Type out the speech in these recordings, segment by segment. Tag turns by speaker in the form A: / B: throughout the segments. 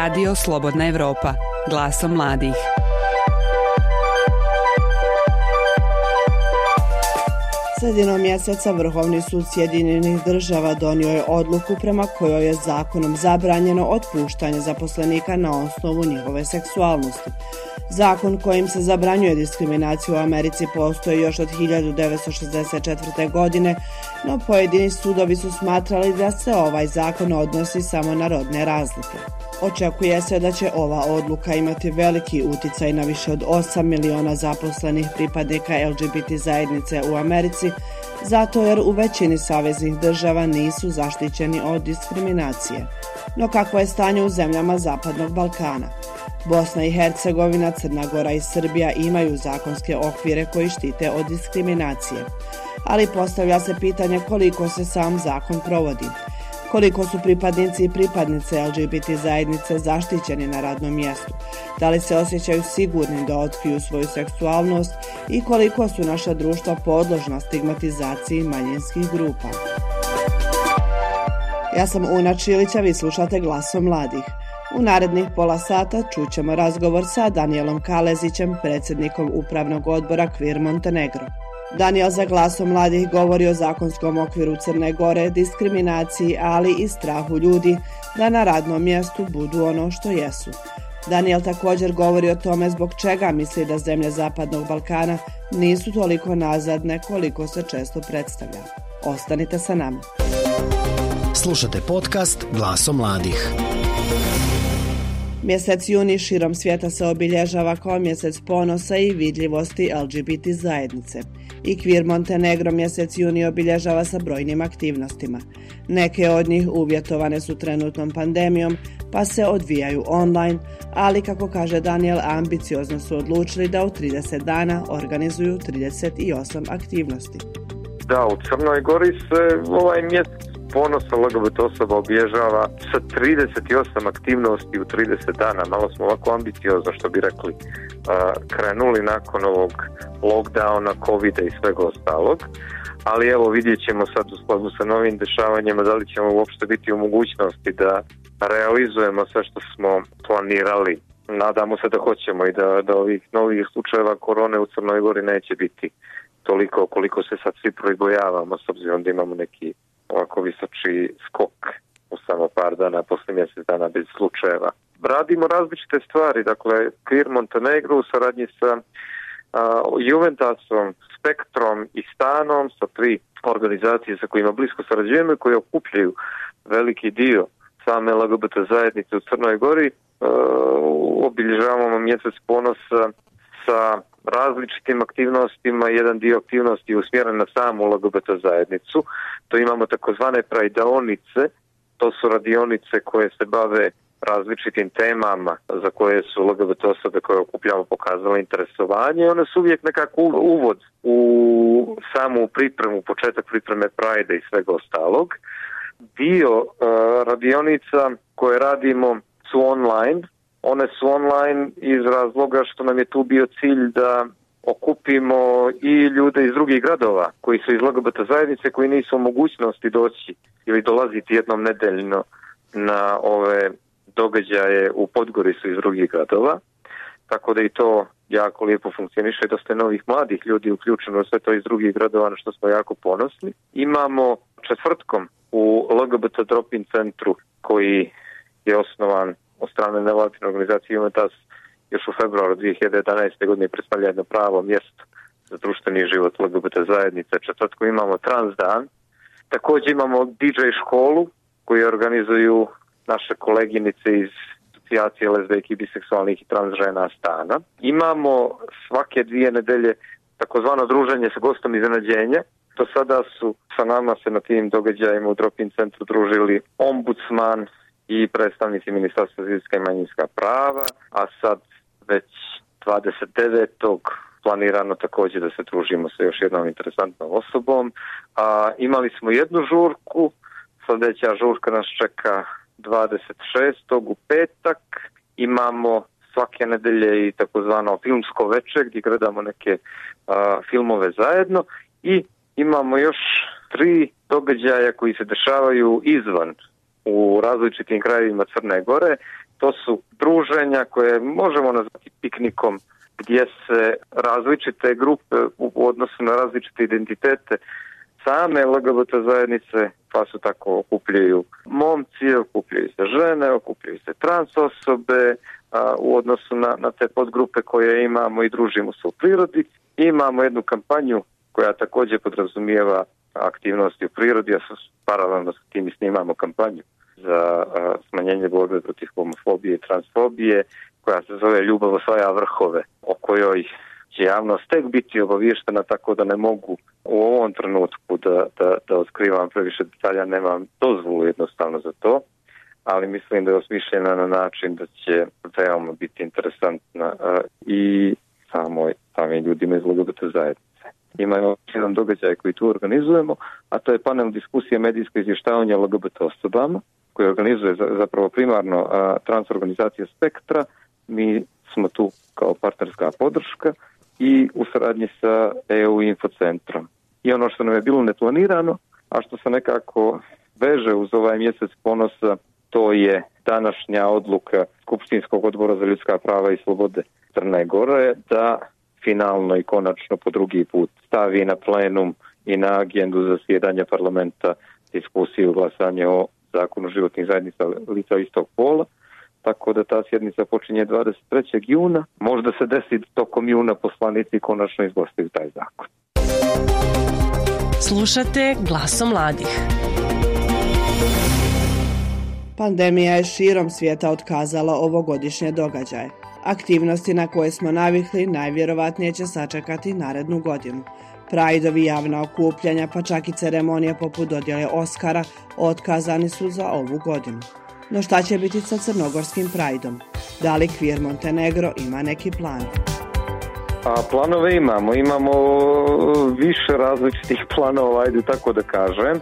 A: Radio Slobodna Evropa, glasom mladih.
B: Sredinom mjeseca Vrhovni sud Sjedinjenih država donio je odluku prema kojoj je zakonom zabranjeno otpuštanje zaposlenika na osnovu njihove seksualnosti. Zakon kojim se zabranjuje diskriminaciju u Americi postoji još od 1964. godine, no pojedini sudovi su smatrali da se ovaj zakon odnosi samo na rodne razlike. Očekuje se da će ova odluka imati veliki uticaj na više od 8 miliona zaposlenih pripadnika LGBT zajednice u Americi, zato jer u većini saveznih država nisu zaštićeni od diskriminacije. No kako je stanje u zemljama Zapadnog Balkana? Bosna i Hercegovina, Crna Gora i Srbija imaju zakonske okvire koji štite od diskriminacije. Ali postavlja se pitanje koliko se sam zakon provodi koliko su pripadnici i pripadnice LGBT zajednice zaštićeni na radnom mjestu, da li se osjećaju sigurni da otkriju svoju seksualnost i koliko su naša društva podložna stigmatizaciji manjinskih grupa. Ja sam Una Čilića, vi slušate glasom mladih. U narednih pola sata čućemo razgovor sa Danielom Kalezićem, predsjednikom upravnog odbora Kvir Montenegro. Daniel za glasom mladih govori o zakonskom okviru Crne Gore, diskriminaciji, ali i strahu ljudi da na radnom mjestu budu ono što jesu. Daniel također govori o tome zbog čega misli da zemlje Zapadnog Balkana nisu toliko nazadne koliko se često predstavlja. Ostanite sa nama.
C: Slušate podcast Glaso mladih.
B: Mjesec juni širom svijeta se obilježava kao mjesec ponosa i vidljivosti LGBT zajednice. I Kvir Montenegro mjesec juni obilježava sa brojnim aktivnostima. Neke od njih uvjetovane su trenutnom pandemijom, pa se odvijaju online, ali kako kaže Daniel, ambiciozno su odlučili da u 30 dana organizuju 38 aktivnosti.
D: Da, u Crnoj Gori se ovaj mjesec ponosa LGBT osoba obježava sa 38 aktivnosti u 30 dana. Malo smo ovako ambiciozno, što bi rekli, krenuli nakon ovog lockdowna, covid i svega ostalog. Ali evo vidjet ćemo sad u skladu sa novim dešavanjima da li ćemo uopšte biti u mogućnosti da realizujemo sve što smo planirali. Nadamo se da hoćemo i da, da ovih novih slučajeva korone u Crnoj Gori neće biti toliko koliko se sad svi pribojavamo s obzirom da imamo neki ovako visoči skok u samo par dana, poslije mjesec dana bez slučajeva. Radimo različite stvari, dakle, Queer Montenegro u saradnji sa uh, Juventasom, Spektrom i Stanom, sa tri organizacije sa kojima blisko sarađujemo i koje okupljaju veliki dio same LGBT zajednice u Crnoj Gori. Uh, obilježavamo mjesec ponosa sa različitim aktivnostima, jedan dio aktivnosti je usmjeren na samu LGBT zajednicu. To imamo takozvane prajdaonice, to su radionice koje se bave različitim temama za koje su LGBT osobe koje okupljamo pokazale interesovanje. One su uvijek nekako uvod u samu pripremu, početak pripreme Pride i svega ostalog. Dio uh, radionica koje radimo su online, one su online iz razloga što nam je tu bio cilj da okupimo i ljude iz drugih gradova koji su iz LGBT zajednice koji nisu u mogućnosti doći ili dolaziti jednom nedeljno na ove događaje u Podgori su iz drugih gradova. Tako da i to jako lijepo funkcioniše, dosta novih mladih ljudi uključeno sve to iz drugih gradova na što smo jako ponosni. Imamo četvrtkom u LGBT Drop-in centru koji je osnovan od strane nevladine organizacije Juventus još u februaru 2011. godine predstavlja jedno pravo mjesto za društveni život LGBT zajednice. Četvrtku imamo trans dan. Također imamo DJ školu koju organizuju naše koleginice iz asocijacije lezbejki, biseksualnih i trans žena stana. Imamo svake dvije nedelje takozvano druženje sa gostom iznenađenja. Do sada su sa nama se na tim događajima u Drop-in centru družili ombudsman, i predstavnici Ministarstva za i manjinska prava, a sad već 29. planirano također da se družimo sa još jednom interesantnom osobom. A, imali smo jednu žurku, sljedeća žurka nas čeka 26. u petak. Imamo svake nedelje i takozvano filmsko večer gdje gledamo neke a, filmove zajedno i imamo još tri događaja koji se dešavaju izvan u različitim krajevima Crne Gore. To su druženja koje možemo nazvati piknikom gdje se različite grupe u odnosu na različite identitete same LGBT zajednice pa su tako okupljaju momci, okupljaju se žene, okupljaju se trans osobe a, u odnosu na, na te podgrupe koje imamo i družimo se u prirodi. Imamo jednu kampanju koja također podrazumijeva aktivnosti u prirodi, a paralelno s tim snimamo kampanju za smanjenje borbe protiv homofobije i transfobije koja se zove Ljubav osvaja vrhove, o kojoj će javnost tek biti obavještena tako da ne mogu u ovom trenutku da, da, da otkrivam previše detalja, nemam dozvolu jednostavno za to, ali mislim da je osmišljena na način da će veoma biti interesantna i samoj, samim ljudima iz LGBT zajednice. Imamo jedan događaj koji tu organizujemo, a to je panel diskusije medijsko izvještavanje LGBT osobama, koji organizuje zapravo primarno transorganizacija Spektra. Mi smo tu kao partnerska podrška i u saradnji sa EU infocentrom. I ono što nam je bilo neplanirano, a što se nekako veže uz ovaj mjesec ponosa, to je današnja odluka Skupštinskog odbora za ljudska prava i slobode Crne Gore da finalno i konačno po drugi put stavi na plenum i na agendu zasjedanja parlamenta diskusiju glasanje o zakonu životnih zajednica lica istog pola tako da ta sjednica počinje 23. juna. Možda se desi tokom juna poslanici konačno izgostaju taj zakon.
A: Slušate glasom mladih.
B: Pandemija je širom svijeta otkazala ovogodišnje događaje. Aktivnosti na koje smo navikli najvjerovatnije će sačekati narednu godinu. Prajdovi javna okupljanja pa čak i ceremonije poput dodjele Oscara otkazani su za ovu godinu. No šta će biti sa crnogorskim prajdom? Da li Kvir Montenegro ima neki plan?
D: A planove imamo, imamo više različitih planova, ajde tako da kažem.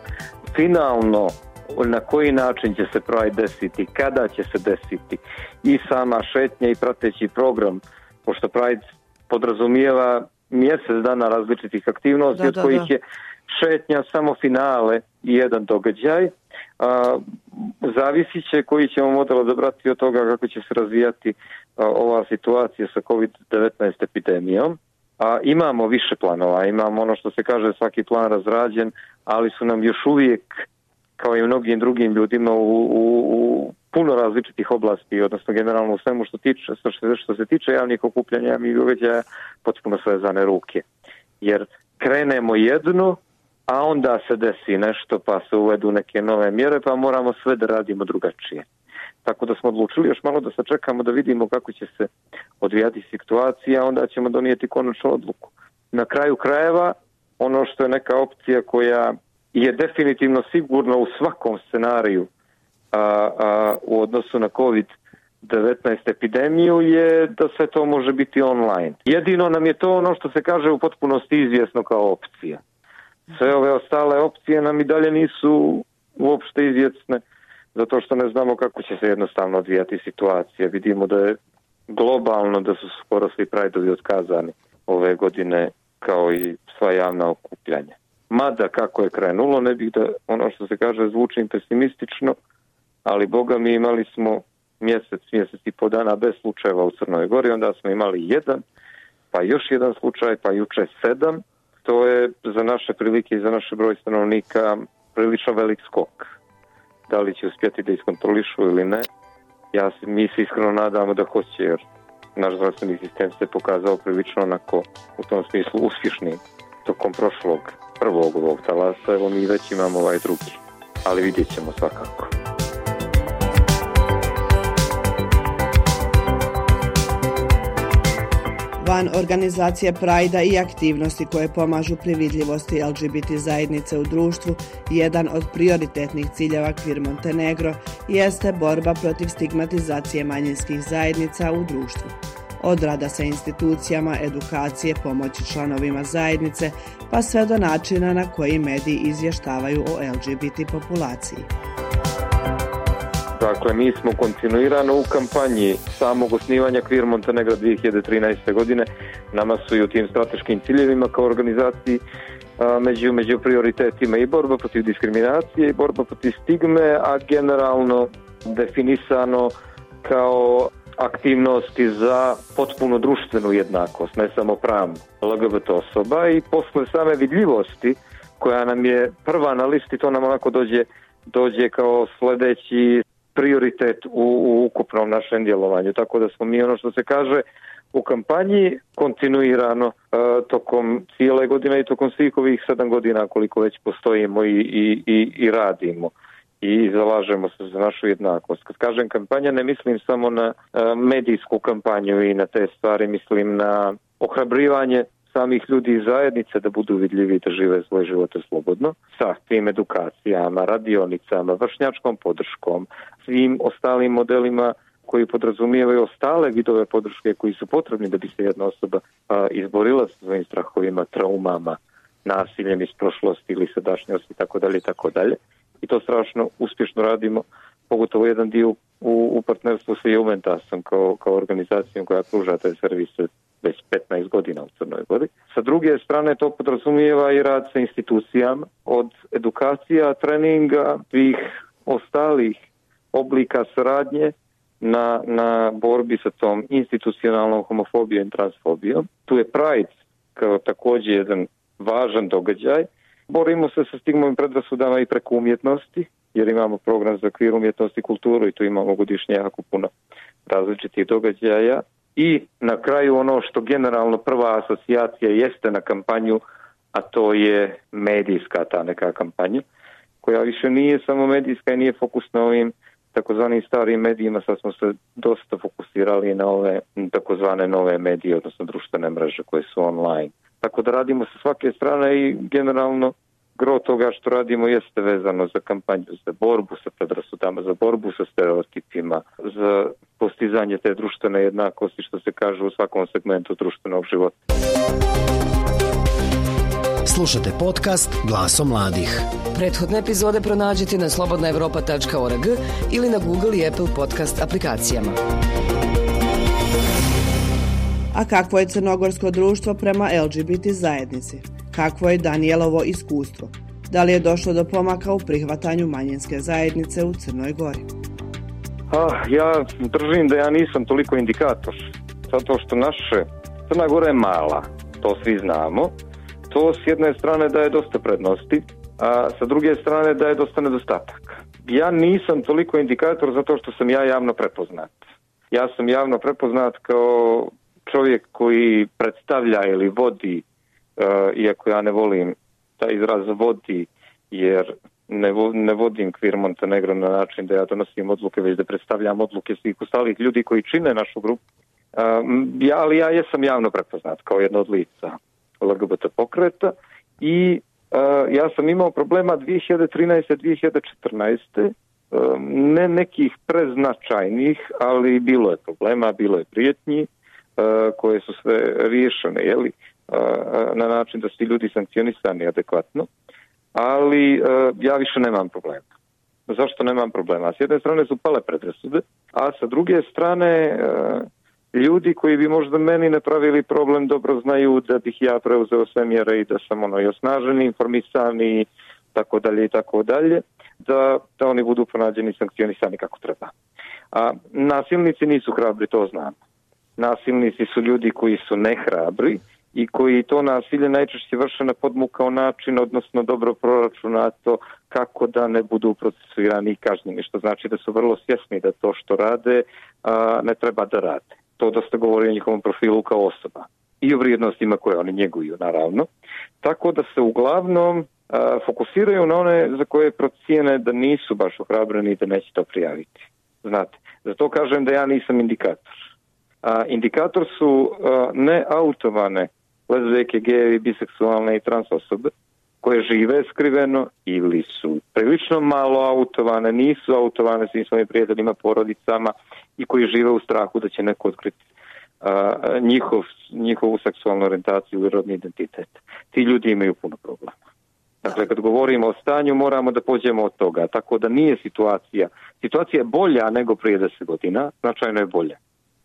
D: Finalno na koji način će se Pride desiti, kada će se desiti i sama šetnja i prateći program, pošto Pride podrazumijeva mjesec dana različitih aktivnosti, od kojih je šetnja samo finale i jedan događaj. A, zavisit će koji ćemo model odabrati od toga kako će se razvijati ova situacija sa COVID-19 epidemijom. A, imamo više planova, imamo ono što se kaže svaki plan razrađen, ali su nam još uvijek kao i mnogim drugim ljudima u, u, u puno različitih oblasti, odnosno generalno u svemu što, tiče, što, što se tiče javnih okupljanja, javnih događaja, potpuno svezane ruke. Jer krenemo jedno, a onda se desi nešto pa se uvedu neke nove mjere pa moramo sve da radimo drugačije. Tako da smo odlučili još malo da sačekamo da vidimo kako će se odvijati situacija, onda ćemo donijeti konačnu odluku. Na kraju krajeva ono što je neka opcija koja je definitivno sigurno u svakom scenariju a, a, u odnosu na COVID-19 epidemiju je da sve to može biti online. Jedino nam je to ono što se kaže u potpunosti izvjesno kao opcija. Sve ove ostale opcije nam i dalje nisu uopšte izvjesne, zato što ne znamo kako će se jednostavno odvijati situacija. Vidimo da je globalno da su skoro svi prajdovi otkazani ove godine kao i sva javna okupljanja. Mada kako je krenulo, ne bih da ono što se kaže zvučim pesimistično, ali boga mi imali smo mjesec, mjesec i po dana bez slučajeva u Crnoj Gori, onda smo imali jedan, pa još jedan slučaj, pa juče sedam, to je za naše prilike i za naše broj stanovnika prilično velik skok. Da li će uspjeti da iskontrolišu ili ne, ja mi se iskreno nadamo da hoće, jer naš zdravstveni sistem se pokazao prilično onako u tom smislu uspješni tokom prošlog prvog ovog talasa, evo mi već imamo ovaj drugi, ali vidjet ćemo svakako.
B: Van organizacije Prajda i aktivnosti koje pomažu pri vidljivosti LGBT zajednice u društvu, jedan od prioritetnih ciljeva Kvir Montenegro jeste borba protiv stigmatizacije manjinskih zajednica u društvu. Od rada sa institucijama, edukacije, pomoći članovima zajednice, pa sve do načina na koji mediji izvještavaju o LGBT populaciji.
D: Dakle, mi smo kontinuirano u kampanji samog osnivanja Kvir Montenegra 2013. godine. Nama su i u tim strateškim ciljevima kao organizaciji među, među prioritetima i borba protiv diskriminacije i borba protiv stigme, a generalno definisano kao aktivnosti za potpuno društvenu jednakost, ne samo pravnu LGBT osoba i posle same vidljivosti koja nam je prva na listi, to nam onako dođe, dođe kao sledeći prioritet u, u ukupnom našem djelovanju. Tako da smo mi ono što se kaže u kampanji kontinuirano e, tokom cijele godine i tokom svih ovih sedam godina koliko već postojimo i, i, i, i radimo i zalažemo se za našu jednakost. Kad kažem kampanja ne mislim samo na e, medijsku kampanju i na te stvari, mislim na ohrabrivanje samih ljudi iz zajednice da budu vidljivi da žive svoje živote slobodno sa tim edukacijama, radionicama, vršnjačkom podrškom, svim ostalim modelima koji podrazumijevaju ostale vidove podrške koji su potrebni da bi se jedna osoba izborila sa svojim strahovima, traumama, nasiljem iz prošlosti ili sadašnjosti i tako dalje i tako dalje. I to strašno uspješno radimo, pogotovo jedan dio u, u partnerstvu sa Juventasom kao, kao organizacijom koja pruža te servise već 15 godina u Crnoj Gori. Sa druge strane to podrazumijeva i rad sa institucijama od edukacija, treninga, svih ostalih oblika saradnje na, na borbi sa tom institucionalnom homofobijom i transfobijom. Tu je Pride kao takođe jedan važan događaj. Borimo se sa stigmom predrasudama i preko umjetnosti, jer imamo program za kvir umjetnost i kulturu i tu imamo godišnje jako puno različitih događaja. I na kraju ono što generalno prva asocijacija jeste na kampanju, a to je medijska ta neka kampanja, koja više nije samo medijska i nije fokus na ovim takozvanim starim medijima, sad smo se dosta fokusirali na ove takozvane nove medije, odnosno društvene mreže koje su online. Tako da radimo sa svake strane i generalno gro toga što radimo jeste vezano za kampanju, za borbu sa predrasudama, za borbu sa stereotipima, za postizanje te društvene jednakosti što se kaže u svakom segmentu društvenog života.
C: Slušate podcast Glaso mladih.
A: Prethodne epizode pronađite na slobodnaevropa.org ili na Google i Apple podcast aplikacijama.
B: A kakvo je crnogorsko društvo prema LGBT zajednici? Kakvo je Danielovo iskustvo? Da li je došlo do pomaka u prihvatanju manjinske zajednice u Crnoj Gori?
D: Ah, ja držim da ja nisam toliko indikator, zato što naše Crna Gora je mala, to svi znamo. To s jedne strane daje dosta prednosti, a sa druge strane daje dosta nedostataka. Ja nisam toliko indikator zato što sam ja javno prepoznat. Ja sam javno prepoznat kao čovjek koji predstavlja ili vodi, uh, iako ja ne volim taj izraz vodi, jer ne, vo, ne vodim Kvir Montenegro na način da ja donosim odluke, već da predstavljam odluke svih ostalih ljudi koji čine našu grupu. Uh, ja, ali ja jesam javno prepoznat kao jedno od lica LGBT pokreta i uh, ja sam imao problema 2013. 2014. Um, ne nekih preznačajnih, ali bilo je problema, bilo je prijetnji koje su sve riješene, jeli, uh, na način da su ljudi sankcionisani adekvatno, ali uh, ja više nemam problema. Zašto nemam problema? S jedne strane su pale predrasude, a sa druge strane ljudi koji bi možda meni napravili problem dobro znaju da bih ja preuzeo sve mjere i da sam ono i osnažen, informisan i tako dalje i tako dalje, da, da oni budu pronađeni sankcionisani kako treba. A nasilnici nisu hrabri, to znam. Nasilnici su ljudi koji su nehrabri i koji to nasilje najčešće vrše na podmukao način, odnosno dobro proračunato kako da ne budu procesuirani i kažnjeni, što znači da su vrlo svjesni da to što rade a, ne treba da rade to dosta govori o njihovom profilu kao osoba i o vrijednostima koje oni njeguju, naravno. Tako da se uglavnom a, fokusiraju na one za koje procijene da nisu baš ohrabreni i da neće to prijaviti. Znate, zato kažem da ja nisam indikator. Indikator su a, ne autovane lezbijke, gejevi, biseksualne i trans osobe koje žive skriveno ili su prilično malo autovane, nisu autovane svim svojim prijateljima, porodicama i koji žive u strahu da će neko otkriti a, njihov, njihovu seksualnu orientaciju ili rodni identitet. Ti ljudi imaju puno problema. Dakle, kad govorimo o stanju, moramo da pođemo od toga. Tako da nije situacija. Situacija je bolja nego prije 10 godina, značajno je bolja.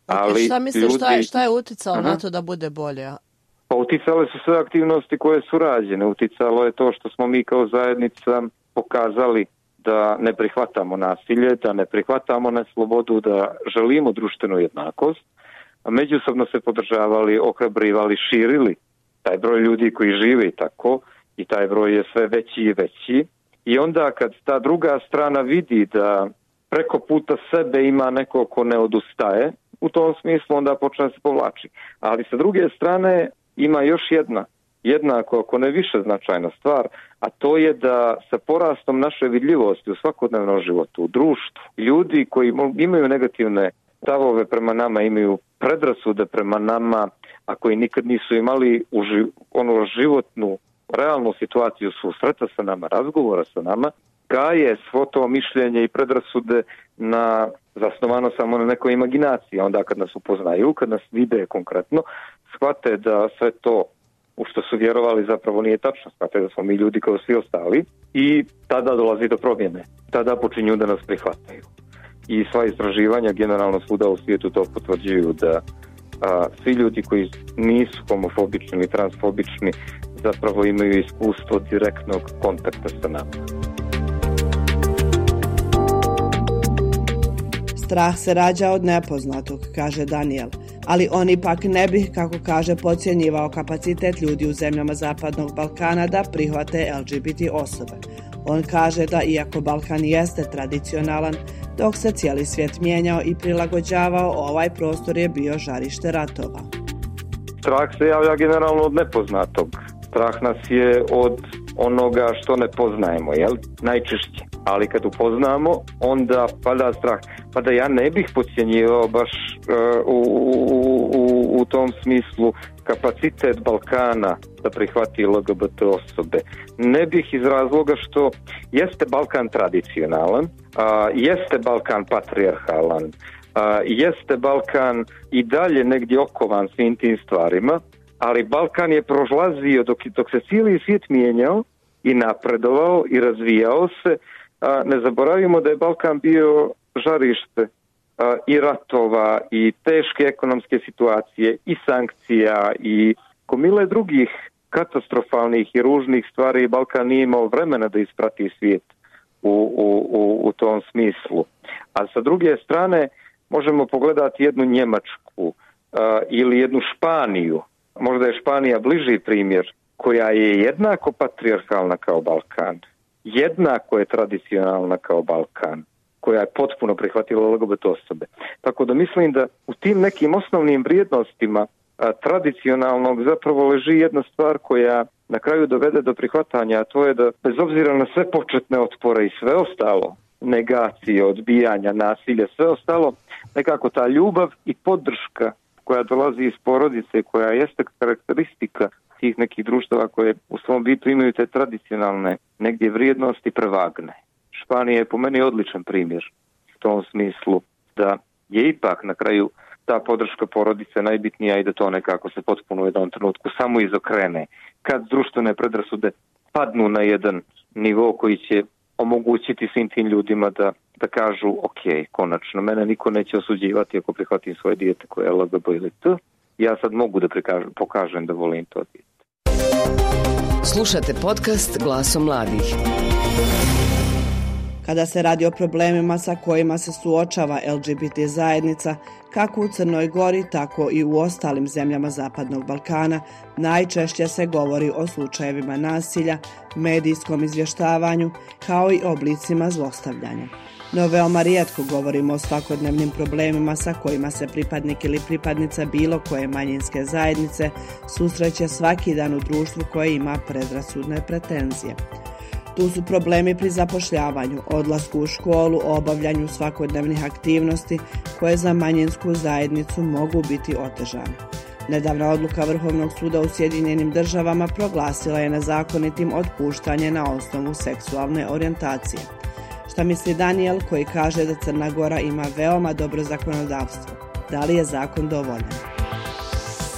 E: Ali šta misliš, ljudi... šta je, šta je uticalo Aha. na to da bude bolje?
D: Pa uticale su sve aktivnosti koje su rađene. Uticalo je to što smo mi kao zajednica pokazali da ne prihvatamo nasilje, da ne prihvatamo neslobodu, da želimo društvenu jednakost, a međusobno se podržavali, ohrabrivali, širili taj broj ljudi koji žive i tako i taj broj je sve veći i veći i onda kad ta druga strana vidi da preko puta sebe ima neko ko ne odustaje, u tom smislu onda počne se povlači. Ali sa druge strane ima još jedna, jednako ako ne više značajna stvar, a to je da sa porastom naše vidljivosti u svakodnevnom životu, u društvu, ljudi koji imaju negativne stavove prema nama, imaju predrasude prema nama, a koji nikad nisu imali u ono životnu, realnu situaciju susreta sa nama, razgovora sa nama, gaje svo to mišljenje i predrasude na zasnovano samo na nekoj imaginaciji. Onda kad nas upoznaju, kad nas vide konkretno, shvate da sve to u što su vjerovali zapravo nije tačno, shvate da smo mi ljudi kao svi ostali i tada dolazi do promjene. Tada počinju da nas prihvataju. I sva istraživanja generalno svuda u svijetu to potvrđuju da a, svi ljudi koji nisu homofobični ili transfobični zapravo imaju iskustvo direktnog kontakta sa nama.
B: Strah se rađa od nepoznatog, kaže Daniel, ali on ipak ne bih, kako kaže, podcjenjivao kapacitet ljudi u zemljama Zapadnog Balkana da prihvate LGBT osobe. On kaže da iako Balkan jeste tradicionalan, dok se cijeli svijet mijenjao i prilagođavao, ovaj prostor je bio žarište ratova.
D: Strah se javlja generalno od nepoznatog. Strah nas je od onoga što ne poznajemo, jel? Najčešće. Ali kad upoznamo, onda pada strah. Pa da ja ne bih podcjenjivao baš uh, u, u, u tom smislu kapacitet Balkana da prihvati LGBT osobe. Ne bih iz razloga što jeste Balkan tradicionalan, a, jeste Balkan patrijarhalan, a, jeste Balkan i dalje negdje okovan svim tim stvarima, ali Balkan je prožlazio dok, dok se cijeli svijet mijenjao i napredovao i razvijao se, ne zaboravimo da je Balkan bio žarište i ratova i teške ekonomske situacije i sankcija i komile drugih katastrofalnih i ružnih stvari. Balkan nije imao vremena da isprati svijet u, u, u tom smislu. A sa druge strane možemo pogledati jednu Njemačku ili jednu Španiju, možda je Španija bliži primjer, koja je jednako patriarhalna kao Balkan, jednako je tradicionalna kao Balkan, koja je potpuno prihvatila LGBT osobe. Tako da mislim da u tim nekim osnovnim vrijednostima tradicionalnog zapravo leži jedna stvar koja na kraju dovede do prihvatanja, a to je da bez obzira na sve početne otpore i sve ostalo, negacije, odbijanja, nasilja, sve ostalo, nekako ta ljubav i podrška koja dolazi iz porodice, koja jeste karakteristika tih nekih društava koje u svom bitu imaju te tradicionalne negdje vrijednosti prevagne. Španija je po meni odličan primjer u tom smislu da je ipak na kraju ta podrška porodice najbitnija i da to nekako se potpuno u jednom trenutku samo izokrene. Kad društvene predrasude padnu na jedan nivo koji će omogućiti svim tim ljudima da, da kažu ok, konačno, mene niko neće osuđivati ako prihvatim svoje dijete koje je LGB ili T, ja sad mogu da prikažem, pokažem da volim to dijete.
A: Slušate podcast Glasom mladih.
B: Kada se radi o problemima sa kojima se suočava LGBT zajednica, kako u Crnoj Gori, tako i u ostalim zemljama Zapadnog Balkana, najčešće se govori o slučajevima nasilja, medijskom izvještavanju, kao i oblicima zlostavljanja. No veoma rijetko govorimo o svakodnevnim problemima sa kojima se pripadnik ili pripadnica bilo koje manjinske zajednice susreće svaki dan u društvu koje ima predrasudne pretenzije. Tu su problemi pri zapošljavanju, odlasku u školu, obavljanju svakodnevnih aktivnosti koje za manjinsku zajednicu mogu biti otežane. Nedavna odluka Vrhovnog suda u Sjedinjenim državama proglasila je nezakonitim otpuštanje na osnovu seksualne orijentacije. Šta misli Daniel koji kaže da Crna Gora ima veoma dobro zakonodavstvo? Da li je zakon dovoljan?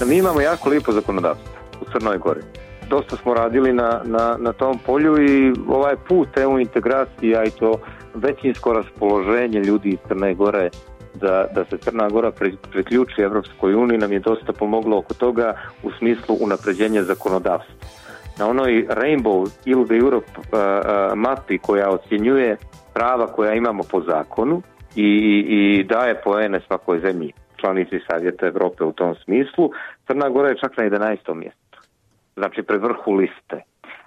D: Mi imamo jako lijepo zakonodavstvo u Crnoj Gori dosta smo radili na, na, na tom polju i ovaj put EU integracija i to većinsko raspoloženje ljudi iz Crne Gore da, da se Crna Gora priključi Evropskoj uniji nam je dosta pomoglo oko toga u smislu unapređenja zakonodavstva. Na onoj Rainbow ili Europe mapi koja ocjenjuje prava koja imamo po zakonu i, i daje poene svakoj zemlji članici Savjeta Europe u tom smislu. Crna Gora je čak na 11. mjestu. Znači pred vrhu liste.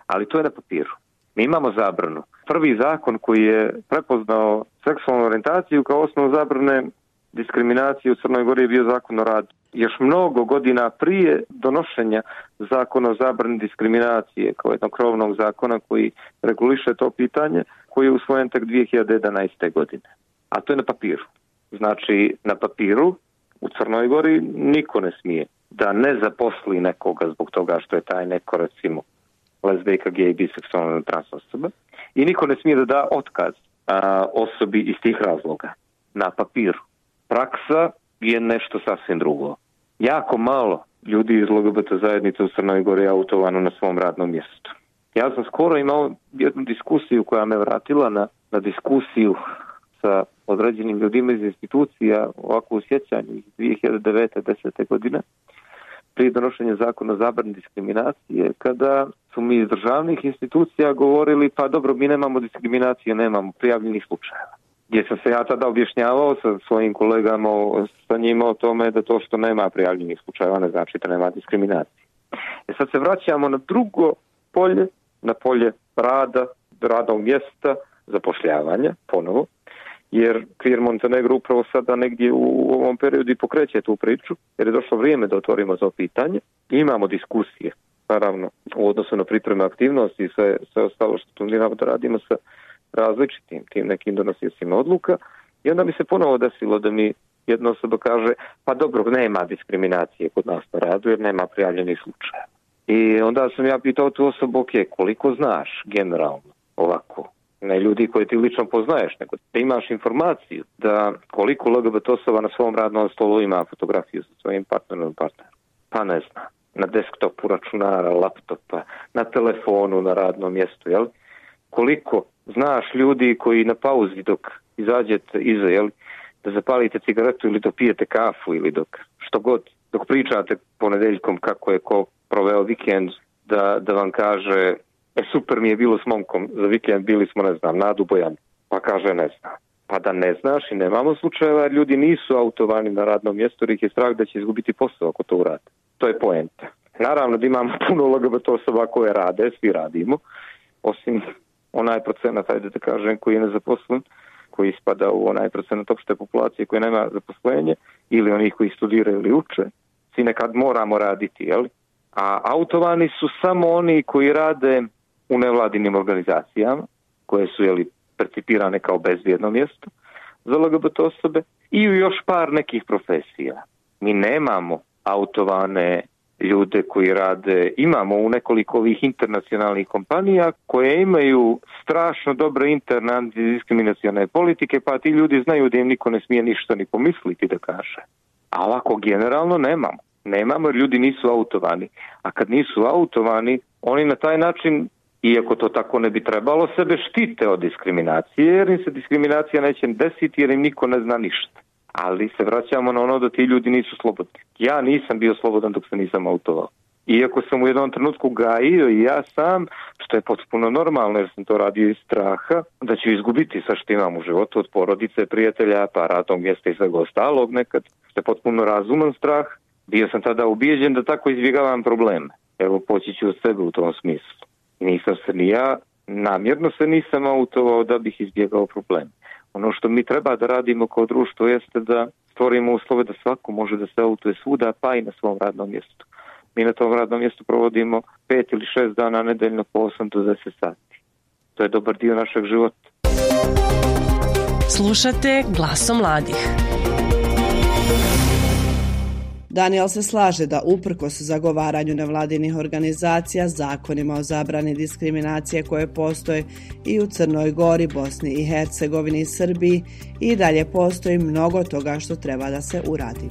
D: Ali to je na papiru. Mi imamo zabranu. Prvi zakon koji je prepoznao seksualnu orientaciju kao osnovu zabrane diskriminacije u Crnoj Gori je bio zakon o radu. Još mnogo godina prije donošenja zakona o zabrani diskriminacije kao jednog krovnog zakona koji reguliše to pitanje, koji je usvojen tek 2011. godine. A to je na papiru. Znači, na papiru u Crnoj Gori niko ne smije da ne zaposli nekoga zbog toga što je taj neko recimo lezbejka, gej, biseksualna trans osoba i niko ne smije da da otkaz osobi iz tih razloga na papiru. Praksa je nešto sasvim drugo. Jako malo ljudi iz LGBT zajednice u Crnoj Gori je autovano na svom radnom mjestu. Ja sam skoro imao jednu diskusiju koja me vratila na, na diskusiju sa određenim ljudima iz institucija ovako u sjećanju iz 2009. 10. godine prije donošenja zakona o zabrani diskriminacije, kada su mi iz državnih institucija govorili pa dobro, mi nemamo diskriminacije, nemamo prijavljenih slučajeva. Gdje sam se ja tada objašnjavao sa svojim kolegama, sa njima o tome da to što nema prijavljenih slučajeva ne znači da nema diskriminacije. E sad se vraćamo na drugo polje, na polje rada, radnog mjesta, zapošljavanja, ponovo, jer Kvir Montenegro upravo sada negdje u ovom periodu i pokreće tu priču, jer je došlo vrijeme da otvorimo za pitanje. Imamo diskusije, naravno, u odnosu na pripreme aktivnosti i sve, sve ostalo što planiramo da radimo sa različitim tim nekim donosiocima odluka. I onda mi se ponovo desilo da mi jedna osoba kaže, pa dobro, nema diskriminacije kod nas na radu jer nema prijavljenih slučaja. I onda sam ja pitao tu osobu, ok, koliko znaš generalno ovako ne ljudi koje ti lično poznaješ, nego da imaš informaciju da koliko LGBT osoba na svom radnom stolu ima fotografiju sa svojim partnerom partnerom. Pa ne zna. Na desktopu računara, laptopa, na telefonu, na radnom mjestu, jel? Koliko znaš ljudi koji na pauzi dok izađete iza, jel? Da zapalite cigaretu ili da pijete kafu ili dok što god, dok pričate ponedeljkom kako je ko proveo vikend, da, da vam kaže E super mi je bilo s momkom, za vikend bili smo, ne znam, na Dubojan. Pa kaže ne znam. Pa da ne znaš i nemamo slučajeva ljudi nisu autovani na radnom mjestu jer ih je strah da će izgubiti posao ako to urade. To je poenta. Naravno da imamo puno LGBT osoba koje rade, svi radimo, osim onaj procenat, ajde da kažem, koji je nezaposlen, koji spada u onaj procenat opšte populacije koji nema zaposlenje ili onih koji studiraju ili uče. Svi nekad moramo raditi, jel? A autovani su samo oni koji rade u nevladinim organizacijama koje su jeli, percipirane kao bezvjedno mjesto za LGBT osobe i u još par nekih profesija. Mi nemamo autovane ljude koji rade, imamo u nekoliko ovih internacionalnih kompanija koje imaju strašno dobre interne antidiskriminacione politike, pa ti ljudi znaju da im niko ne smije ništa ni pomisliti da kaže. A ovako generalno nemamo. Nemamo jer ljudi nisu autovani. A kad nisu autovani, oni na taj način iako to tako ne bi trebalo, sebe štite od diskriminacije, jer im se diskriminacija neće desiti jer im niko ne zna ništa. Ali se vraćamo na ono da ti ljudi nisu slobodni. Ja nisam bio slobodan dok se nisam autovao. Iako sam u jednom trenutku gajio i ja sam, što je potpuno normalno jer sam to radio iz straha, da ću izgubiti sa što imam u životu od porodice, prijatelja, pa radnog mjesta i ostalog nekad. Što je potpuno razuman strah. Bio sam tada ubijeđen da tako izbjegavam probleme. Evo poći ću od sebe u tom smislu. Nisam se ni ja, namjerno se nisam autovao da bih izbjegao problem. Ono što mi treba da radimo kao društvo jeste da stvorimo uslove da svako može da se autuje svuda, pa i na svom radnom mjestu. Mi na tom radnom mjestu provodimo pet ili šest dana nedeljno po 8 do 10 sati. To je dobar dio našeg života.
A: Slušate glasom mladih.
B: Daniel se slaže da uprkos zagovaranju nevladinih organizacija, zakonima o zabrani diskriminacije koje postoje i u Crnoj Gori, Bosni i Hercegovini i Srbiji i dalje postoji mnogo toga što treba da se uradi.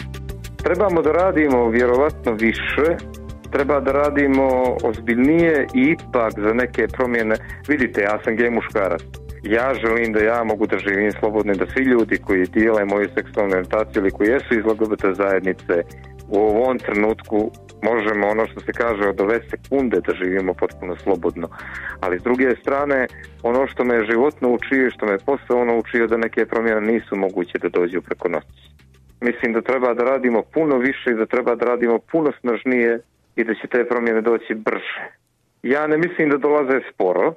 D: Trebamo da radimo vjerovatno više, treba da radimo ozbiljnije i ipak za neke promjene. Vidite, ja sam gej muškarac. Ja želim da ja mogu da živim slobodno da svi ljudi koji dijele moju seksualnu orientaciju ili koji jesu iz LGBT zajednice u ovom trenutku možemo ono što se kaže od ove sekunde da živimo potpuno slobodno. Ali s druge strane, ono što me život naučio i što me posao naučio da neke promjene nisu moguće da dođu preko noći. Mislim da treba da radimo puno više i da treba da radimo puno snažnije i da će te promjene doći brže. Ja ne mislim da dolaze sporo,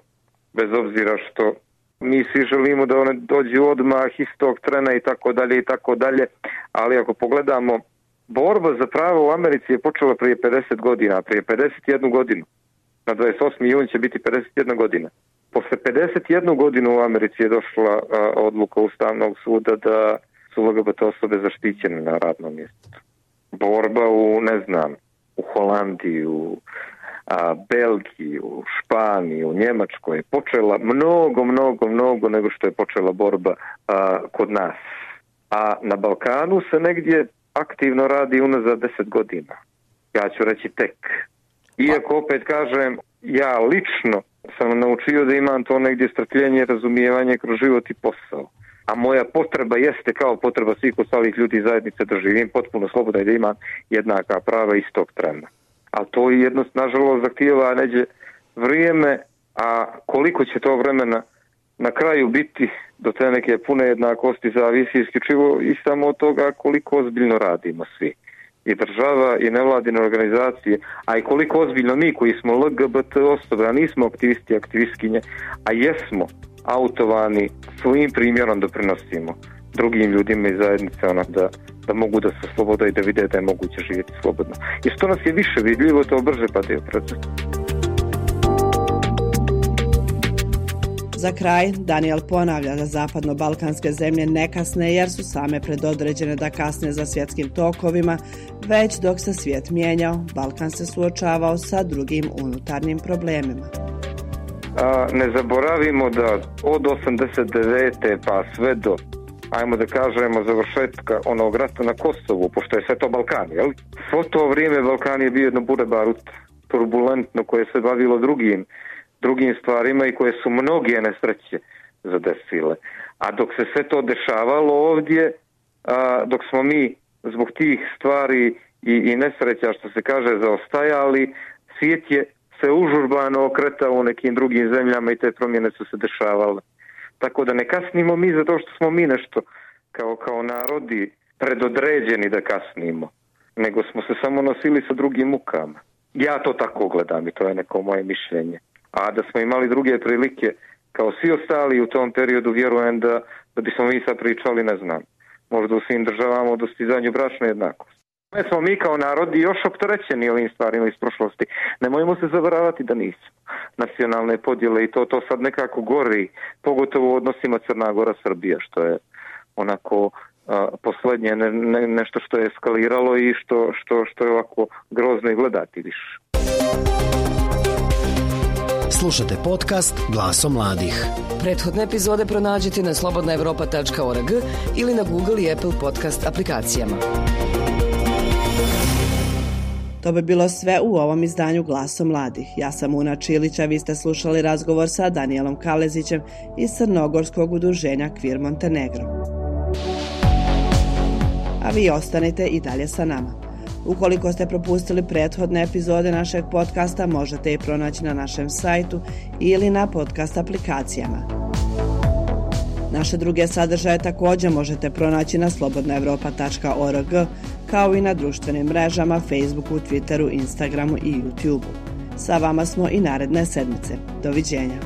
D: bez obzira što mi svi želimo da one dođu odmah istog trena i tako dalje i tako dalje, ali ako pogledamo borba za pravo u Americi je počela prije 50 godina, prije 51 godinu. Na 28. jun će biti 51 godina. Posle 51 godinu u Americi je došla odluka Ustavnog suda da su LGBT osobe zaštićene na radnom mjestu. Borba u, ne znam, u Holandiji, u a, Belgiji, u Španiji, u Njemačkoj je počela mnogo, mnogo, mnogo nego što je počela borba a, kod nas. A na Balkanu se negdje aktivno radi unazad deset godina. Ja ću reći tek. Iako opet kažem, ja lično sam naučio da imam to negdje strpljenje, razumijevanje kroz život i posao. A moja potreba jeste kao potreba svih ostalih ljudi zajednice da živim potpuno slobodno i da imam jednaka prava istog trena. A to je jednost, nažalost, zahtijeva neđe vrijeme, a koliko će to vremena na kraju biti do te neke pune jednakosti zavisi isključivo i samo od toga koliko ozbiljno radimo svi. I država i nevladine organizacije, a i koliko ozbiljno mi koji smo LGBT osobe, a nismo aktivisti i aktivistkinje, a jesmo autovani svojim primjerom doprinosimo drugim ljudima iz zajednice ona da, da mogu da se sloboda i da vide da je moguće živjeti slobodno. I što nas je više vidljivo, to brže padaju proces.
B: Za kraj, Daniel ponavlja da zapadno-balkanske zemlje ne kasne jer su same predodređene da kasne za svjetskim tokovima, već dok se svijet mijenjao, Balkan se suočavao sa drugim unutarnjim problemima.
D: A, ne zaboravimo da od 89. pa sve do ajmo da kažemo završetka onog rata na Kosovu, pošto je sve to Balkan, jel? Svo to vrijeme Balkan je bio jedno bude barut turbulentno koje se bavilo drugim drugim stvarima i koje su mnoge nesreće zadesile. A dok se sve to dešavalo ovdje, a, dok smo mi zbog tih stvari i, i nesreća što se kaže zaostajali, svijet je se užurbano okretao u nekim drugim zemljama i te promjene su se dešavale. Tako da ne kasnimo mi zato što smo mi nešto kao, kao narodi predodređeni da kasnimo, nego smo se samo nosili sa drugim mukama. Ja to tako gledam i to je neko moje mišljenje a da smo imali druge prilike kao svi ostali u tom periodu vjerujem da, da bismo mi sad pričali, ne znam, možda u svim državama o dostizanju bračne jednakosti. Ne smo mi kao narodi još opterećeni ovim stvarima iz prošlosti. Nemojmo se zavaravati da nismo. Nacionalne podjele i to, to sad nekako gori, pogotovo u odnosima Crna Gora Srbija, što je onako a, poslednje ne, ne, nešto što je eskaliralo i što, što, što je ovako grozno i gledati više.
C: Slušate podcast Glaso mladih.
A: Prethodne epizode pronađite na slobodnaevropa.org ili na Google i Apple podcast aplikacijama.
B: To bi bilo sve u ovom izdanju Glaso mladih. Ja sam Una Čilić, a vi ste slušali razgovor sa Danielom Kalezićem iz Crnogorskog udruženja Kvir Montenegro. A vi ostanite i dalje sa nama. Ukoliko ste propustili prethodne epizode našeg podcasta, možete i pronaći na našem sajtu ili na podcast aplikacijama. Naše druge sadržaje također možete pronaći na slobodnaevropa.org, kao i na društvenim mrežama Facebooku, Twitteru, Instagramu i YouTubeu. Sa vama smo i naredne sedmice. Doviđenja.